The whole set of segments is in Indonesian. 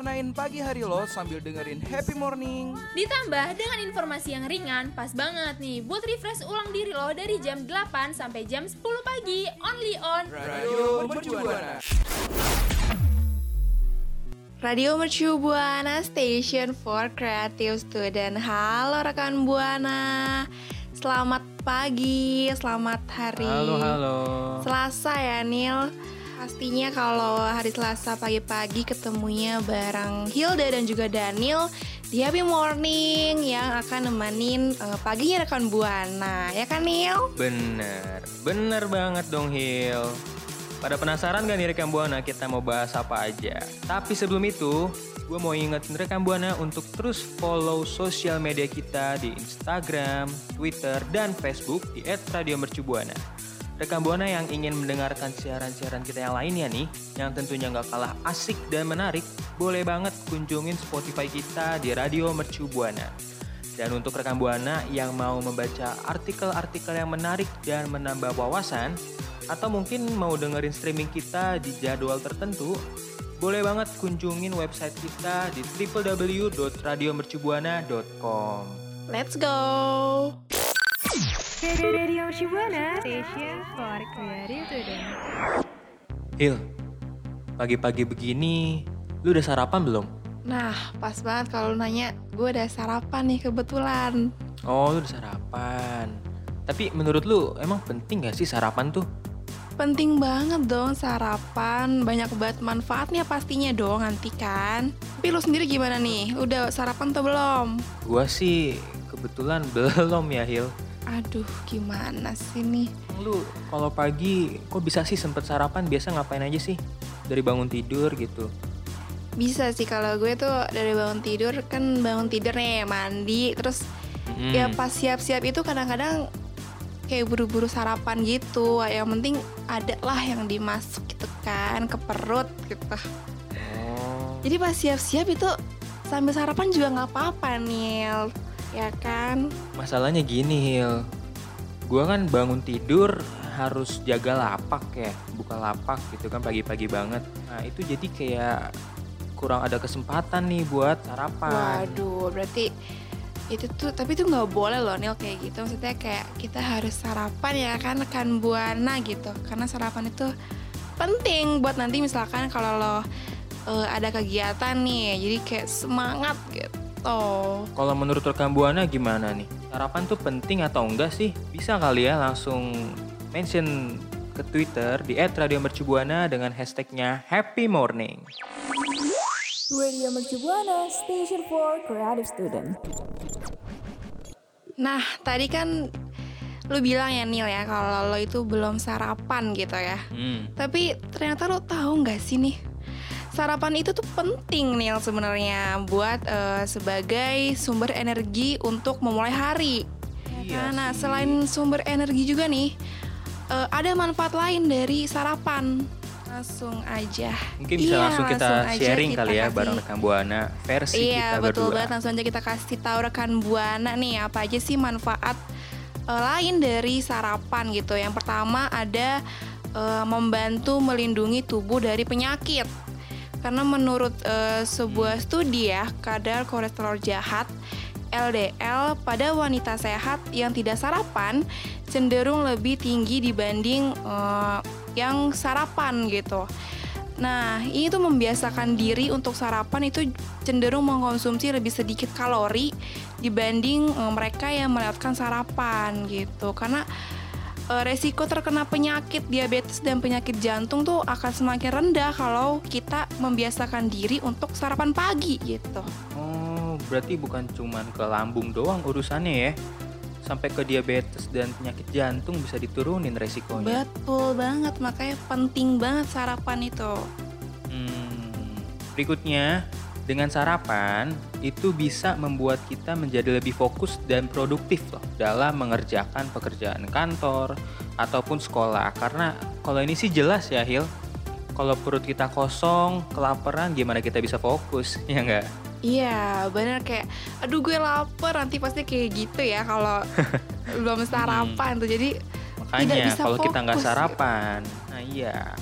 warnain pagi hari lo sambil dengerin happy morning. Ditambah dengan informasi yang ringan, pas banget nih buat refresh ulang diri lo dari jam 8 sampai jam 10 pagi, only on Radio Mercubuana. Radio Mercu Buana Station for Creative Student. Halo rekan Buana. Selamat pagi, selamat hari. Halo, halo. Selasa ya, Nil. Pastinya kalau hari Selasa pagi-pagi ketemunya bareng Hilda dan juga Daniel di Happy Morning yang akan nemenin eh, paginya rekan Buana. Ya kan, Nil? Bener, bener banget dong Hil. Pada penasaran gak nih rekan Buana kita mau bahas apa aja? Tapi sebelum itu, gue mau ingetin rekan Buana untuk terus follow sosial media kita di Instagram, Twitter, dan Facebook di @radiomercubuana. Rekan Buana yang ingin mendengarkan siaran-siaran kita yang lainnya nih, yang tentunya gak kalah asik dan menarik, boleh banget kunjungin Spotify kita di Radio Mercu Buana. Dan untuk rekan Buana yang mau membaca artikel-artikel yang menarik dan menambah wawasan, atau mungkin mau dengerin streaming kita di jadwal tertentu, boleh banget kunjungin website kita di www.radiomercubuana.com. Let's go. Radio Shibuana Station for Creative Student. Hil, pagi-pagi begini, lu udah sarapan belum? Nah, pas banget kalau lu nanya, gue udah sarapan nih kebetulan. Oh, lu udah sarapan. Tapi menurut lu emang penting gak sih sarapan tuh? Penting banget dong sarapan, banyak banget manfaatnya pastinya dong nanti kan. Tapi lu sendiri gimana nih? Udah sarapan atau belum? Gua sih kebetulan belum ya Hil. Aduh, gimana sih nih? Lu kalau pagi kok bisa sih sempet sarapan biasa ngapain aja sih? Dari bangun tidur gitu. Bisa sih kalau gue tuh dari bangun tidur kan bangun tidur nih mandi terus Hmm. ya pas siap-siap itu kadang-kadang kayak buru-buru sarapan gitu. Yang penting ada lah yang dimasuk gitu kan ke perut gitu. Oh. Jadi pas siap-siap itu sambil sarapan juga nggak apa-apa Nil. Ya kan? Masalahnya gini Hil. Gua kan bangun tidur harus jaga lapak ya, buka lapak gitu kan pagi-pagi banget. Nah itu jadi kayak kurang ada kesempatan nih buat sarapan. Waduh, berarti itu tuh tapi tuh nggak boleh loh Nil kayak gitu. Maksudnya kayak kita harus sarapan ya kan rekan buana gitu. Karena sarapan itu penting buat nanti misalkan kalau lo eh, ada kegiatan nih, jadi kayak semangat gitu. Kalau menurut rekan Buana gimana nih? Sarapan tuh penting atau enggak sih? Bisa kali ya langsung mention ke Twitter di @radiomercubuana dengan hashtagnya Happy Morning. Radio Mercubuana Station for Creative Student. Nah, tadi kan lu bilang ya Nil ya kalau lo itu belum sarapan gitu ya. Hmm. Tapi ternyata lo tahu nggak sih nih sarapan itu tuh penting nih sebenarnya buat eh, sebagai sumber energi untuk memulai hari. Iya nah, nah, selain sumber energi juga nih eh, ada manfaat lain dari sarapan. Langsung aja. Mungkin bisa Iya, langsung kita aja sharing kita kali ya kasih. bareng rekan Buana versi Iya kita betul berdua. banget langsung aja kita kasih tahu rekan buana nih apa aja sih manfaat eh, lain dari sarapan gitu. Yang pertama ada eh, membantu melindungi tubuh dari penyakit. Karena menurut eh, sebuah studi ya kadar kolesterol jahat LDL pada wanita sehat yang tidak sarapan cenderung lebih tinggi dibanding eh, yang sarapan gitu. Nah, ini tuh membiasakan diri untuk sarapan itu cenderung mengkonsumsi lebih sedikit kalori dibanding eh, mereka yang melewatkan sarapan gitu. Karena resiko terkena penyakit diabetes dan penyakit jantung tuh akan semakin rendah kalau kita membiasakan diri untuk sarapan pagi gitu. Oh, berarti bukan cuman ke lambung doang urusannya ya. sampai ke diabetes dan penyakit jantung bisa diturunin resikonya. Betul banget, makanya penting banget sarapan itu. Hmm, berikutnya, dengan sarapan itu bisa membuat kita menjadi lebih fokus dan produktif loh dalam mengerjakan pekerjaan kantor ataupun sekolah. Karena kalau ini sih jelas ya Hil, kalau perut kita kosong, kelaparan gimana kita bisa fokus, ya enggak? Iya, bener kayak, aduh gue lapar nanti pasti kayak gitu ya kalau belum sarapan tuh. Jadi Makanya bisa kalau kita nggak fokus, sarapan, nah iya,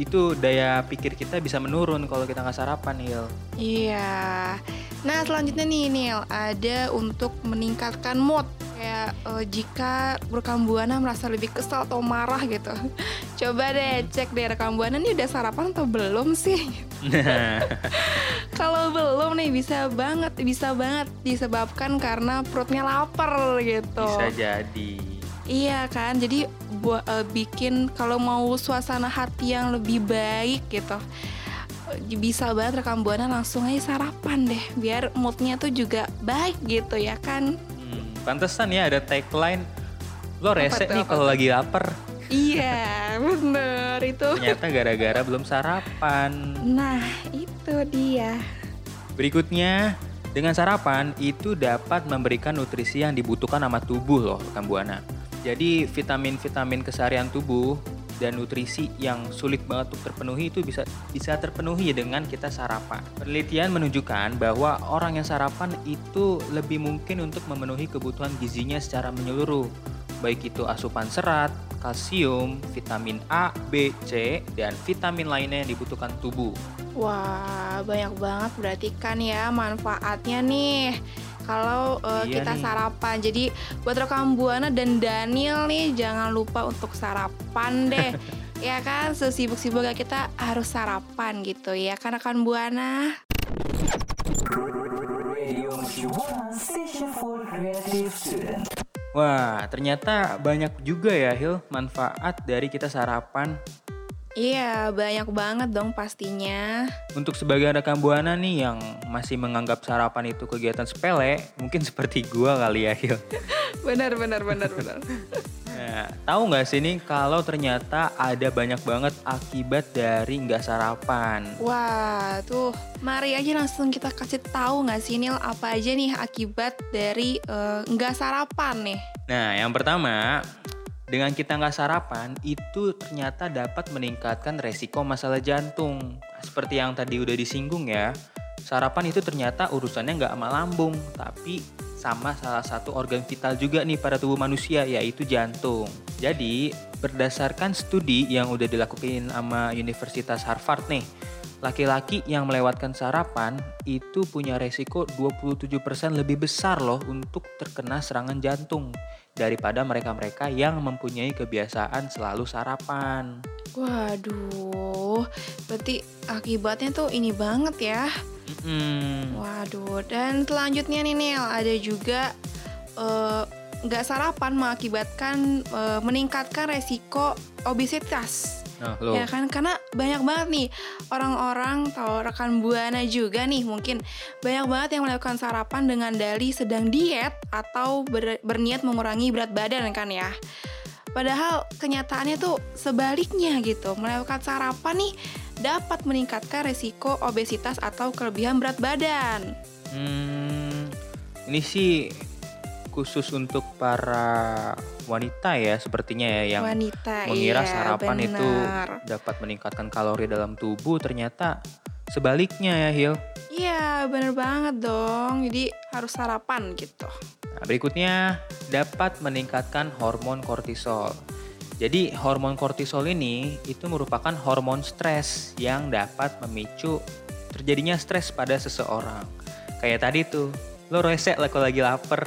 itu daya pikir kita bisa menurun kalau kita nggak sarapan Hil. Iya. Nah selanjutnya nih Nil, ada untuk meningkatkan mood kayak eh, jika rekam buana merasa lebih kesal atau marah gitu. Coba deh cek deh rekam buana nih udah sarapan atau belum sih? Kalau belum nih bisa banget, bisa banget disebabkan karena perutnya lapar gitu. bisa jadi. Iya kan, jadi buat eh, bikin kalau mau suasana hati yang lebih baik gitu, eh, bisa banget rekam buana langsung aja sarapan deh, biar moodnya tuh juga baik gitu ya kan. Hmm, pantesan ya ada tagline lo rese nih kalau lagi lapar. iya, bener itu. Ternyata gara-gara belum sarapan. Nah, itu dia. Berikutnya, dengan sarapan itu dapat memberikan nutrisi yang dibutuhkan sama tubuh loh, rekan Buana. Jadi vitamin-vitamin keseharian tubuh dan nutrisi yang sulit banget untuk terpenuhi itu bisa bisa terpenuhi dengan kita sarapan. Penelitian menunjukkan bahwa orang yang sarapan itu lebih mungkin untuk memenuhi kebutuhan gizinya secara menyeluruh, baik itu asupan serat, kalsium, vitamin A, B, C, dan vitamin lainnya yang dibutuhkan tubuh. Wah, banyak banget berarti kan ya manfaatnya nih. Kalau eh, Iya kita nih. sarapan, jadi buat rekam buana dan Daniel nih jangan lupa untuk sarapan deh. ya kan, sesibuk-sibuknya kita harus sarapan gitu ya kan rekan buana. Wah, ternyata banyak juga ya Hil manfaat dari kita sarapan. Iya, banyak banget dong pastinya. Untuk sebagian rekan Buana nih yang masih menganggap sarapan itu kegiatan sepele, mungkin seperti gua kali ya Hil. Benar, benar, benar, benar. Nah, tahu nggak sih nih kalau ternyata ada banyak banget akibat dari nggak sarapan. Wah, tuh mari aja langsung kita kasih tahu nggak sih Nil apa aja nih akibat dari eh, nggak sarapan nih. Nah, yang pertama, dengan kita nggak sarapan, itu ternyata dapat meningkatkan resiko masalah jantung. Seperti yang tadi udah disinggung ya, sarapan itu ternyata urusannya nggak sama lambung, tapi sama salah satu organ vital juga nih pada tubuh manusia, yaitu jantung. Jadi, berdasarkan studi yang udah dilakukan sama Universitas Harvard nih, laki-laki yang melewatkan sarapan itu punya resiko 27% lebih besar loh untuk terkena serangan jantung daripada mereka-mereka yang mempunyai kebiasaan selalu sarapan. Waduh, berarti akibatnya tuh ini banget ya. Mm-mm. Waduh, dan selanjutnya nih Nil, ada juga eh, nggak sarapan mengakibatkan eh, meningkatkan resiko obesitas. Nah, lo. Ya kan, karena banyak banget nih orang-orang atau rekan buana juga nih mungkin banyak banget yang melakukan sarapan dengan dalih sedang diet atau ber- berniat mengurangi berat badan kan ya. Padahal kenyataannya tuh sebaliknya gitu. Melakukan sarapan nih dapat meningkatkan resiko obesitas atau kelebihan berat badan. Hmm, ini sih khusus untuk para wanita ya sepertinya ya yang Wanita mengira iya, sarapan itu benar. dapat meningkatkan kalori dalam tubuh ternyata sebaliknya ya Hil. Iya, bener banget dong. Jadi harus sarapan gitu. Nah, berikutnya dapat meningkatkan hormon kortisol. Jadi hormon kortisol ini itu merupakan hormon stres yang dapat memicu terjadinya stres pada seseorang. Kayak tadi tuh, lo rese lah kalau lagi lapar.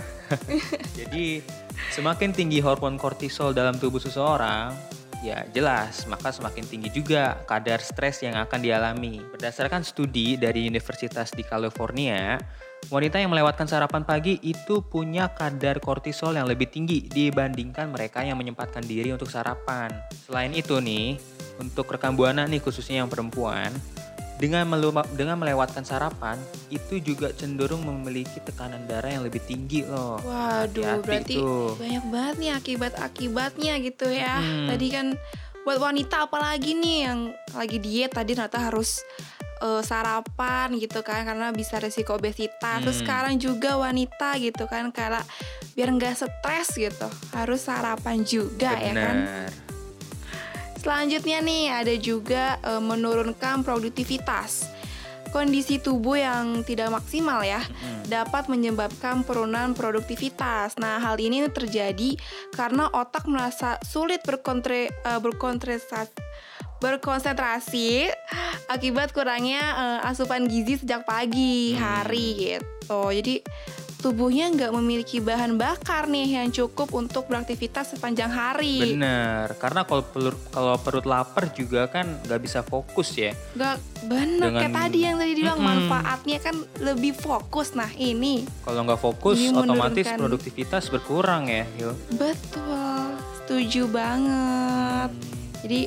Jadi semakin tinggi hormon kortisol dalam tubuh seseorang, ya jelas maka semakin tinggi juga kadar stres yang akan dialami. Berdasarkan studi dari Universitas di California, wanita yang melewatkan sarapan pagi itu punya kadar kortisol yang lebih tinggi dibandingkan mereka yang menyempatkan diri untuk sarapan. Selain itu nih, untuk rekan buana nih khususnya yang perempuan, dengan melu- dengan melewatkan sarapan itu juga cenderung memiliki tekanan darah yang lebih tinggi loh. Waduh, Hati-hati berarti tuh. banyak banget nih akibat-akibatnya gitu ya. Hmm. Tadi kan buat wanita apalagi nih yang lagi diet tadi ternyata harus eh, sarapan gitu kan karena bisa resiko obesitas. Terus Hmm. sekarang juga wanita gitu kan karena biar nggak stres gitu harus sarapan juga ya kan. Selanjutnya nih ada juga eh, menurunkan produktivitas. Kondisi tubuh yang tidak maksimal ya Mm-mm. dapat menyebabkan penurunan produktivitas. Nah, hal ini terjadi karena otak merasa sulit berkontre, eh, berkonsentrasi berkonsentrasi akibat kurangnya eh, asupan gizi sejak pagi Hmm. hari gitu. Jadi tubuhnya nggak memiliki bahan bakar nih yang cukup untuk beraktivitas sepanjang hari. Bener, karena kalau pelur- kalau perut lapar juga kan nggak bisa fokus ya. Gak bener kayak Dengan- tadi yang tadi dibilang Mm-mm. manfaatnya kan lebih fokus. Nah ini Kalau nggak fokus, Jadi otomatis produktivitas berkurang ya, Hil. betul, setuju banget. Jadi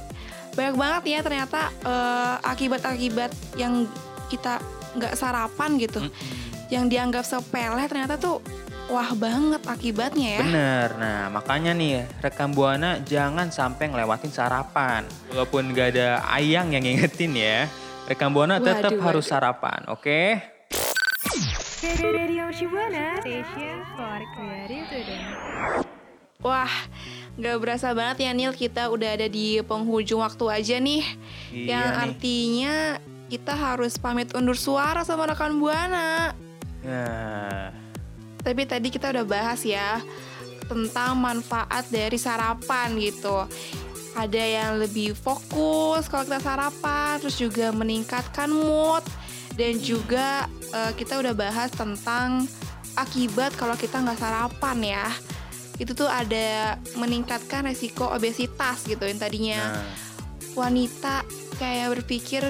banyak banget ya ternyata eh, akibat-akibat yang kita nggak sarapan gitu, Mm-mm. Yang dianggap sepele ternyata tuh wah banget akibatnya ya. Bener, nah makanya nih rekam buana jangan sampai ngelewatin sarapan. Walaupun nggak ada ayang yang ngingetin ya, rekam buana tetap Waduh, harus waduh. sarapan, oke? Student. Wah, nggak berasa banget ya Nil kita udah ada di penghujung waktu aja nih. Iya yang nih. artinya kita harus pamit undur suara sama rekan Buana. Nah, Tapi tadi kita udah bahas ya tentang manfaat dari sarapan gitu. Ada yang lebih fokus kalau kita sarapan, terus juga meningkatkan mood dan juga eh, kita udah bahas tentang akibat kalau kita nggak sarapan ya. Itu tuh ada meningkatkan resiko obesitas gitu yang tadinya nah, wanita kayak berpikir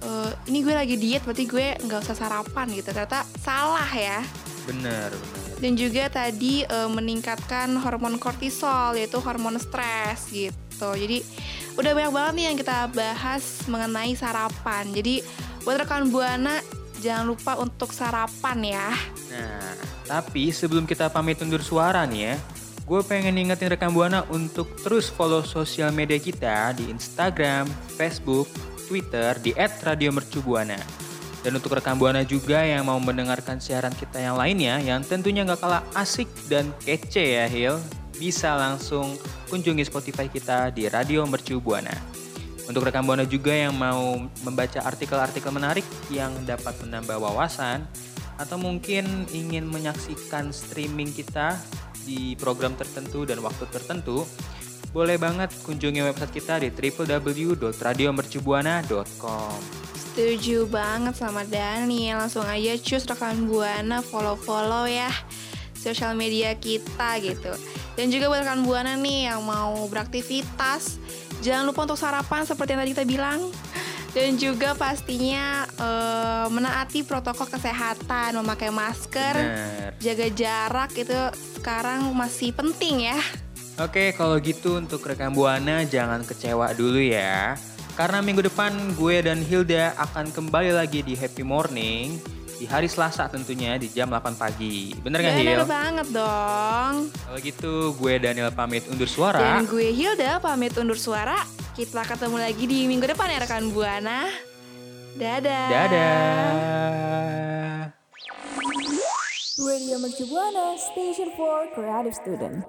"Eh, ini gue lagi diet berarti gue nggak usah sarapan gitu. Ternyata salah ya. Bener, bener. dan juga tadi eh, meningkatkan hormon kortisol yaitu hormon stres gitu. Jadi udah banyak banget nih yang kita bahas mengenai sarapan. Jadi buat rekan buana jangan lupa untuk sarapan ya. Nah, tapi sebelum kita pamit undur suara nih ya, gue pengen ingetin rekan Buana untuk terus follow sosial media kita di Instagram, Facebook, Twitter di @radiomercubuana. Dan untuk rekan Buana juga yang mau mendengarkan siaran kita yang lainnya yang tentunya nggak kalah asik dan kece ya Hil, bisa langsung kunjungi Spotify kita di Radio Mercu Buana. Untuk rekan Buana juga yang mau membaca artikel-artikel menarik yang dapat menambah wawasan atau mungkin ingin menyaksikan streaming kita di program tertentu dan waktu tertentu, boleh banget kunjungi website kita di www.radiomercubuana.com. Setuju banget sama Dani Langsung aja cus rekan Buana follow-follow ya Sosial media kita gitu Dan juga buat rekan Buana nih yang mau beraktivitas Jangan lupa untuk sarapan seperti yang tadi kita bilang dan juga pastinya eh, menaati protokol kesehatan, memakai masker, Benar. jaga jarak itu sekarang masih penting ya. Oke, kalau gitu untuk rekan Buana jangan kecewa dulu ya. Karena minggu depan gue dan Hilda akan kembali lagi di Happy Morning di hari Selasa tentunya di jam 8 pagi. Bener gak Hil? Bener banget dong. Kalau gitu gue Daniel pamit undur suara. Dan gue Hilda pamit undur suara. Kita ketemu lagi di minggu depan ya rekan Buana. Dadah. Dadah. Radio Mercubuana Station for Creative Student.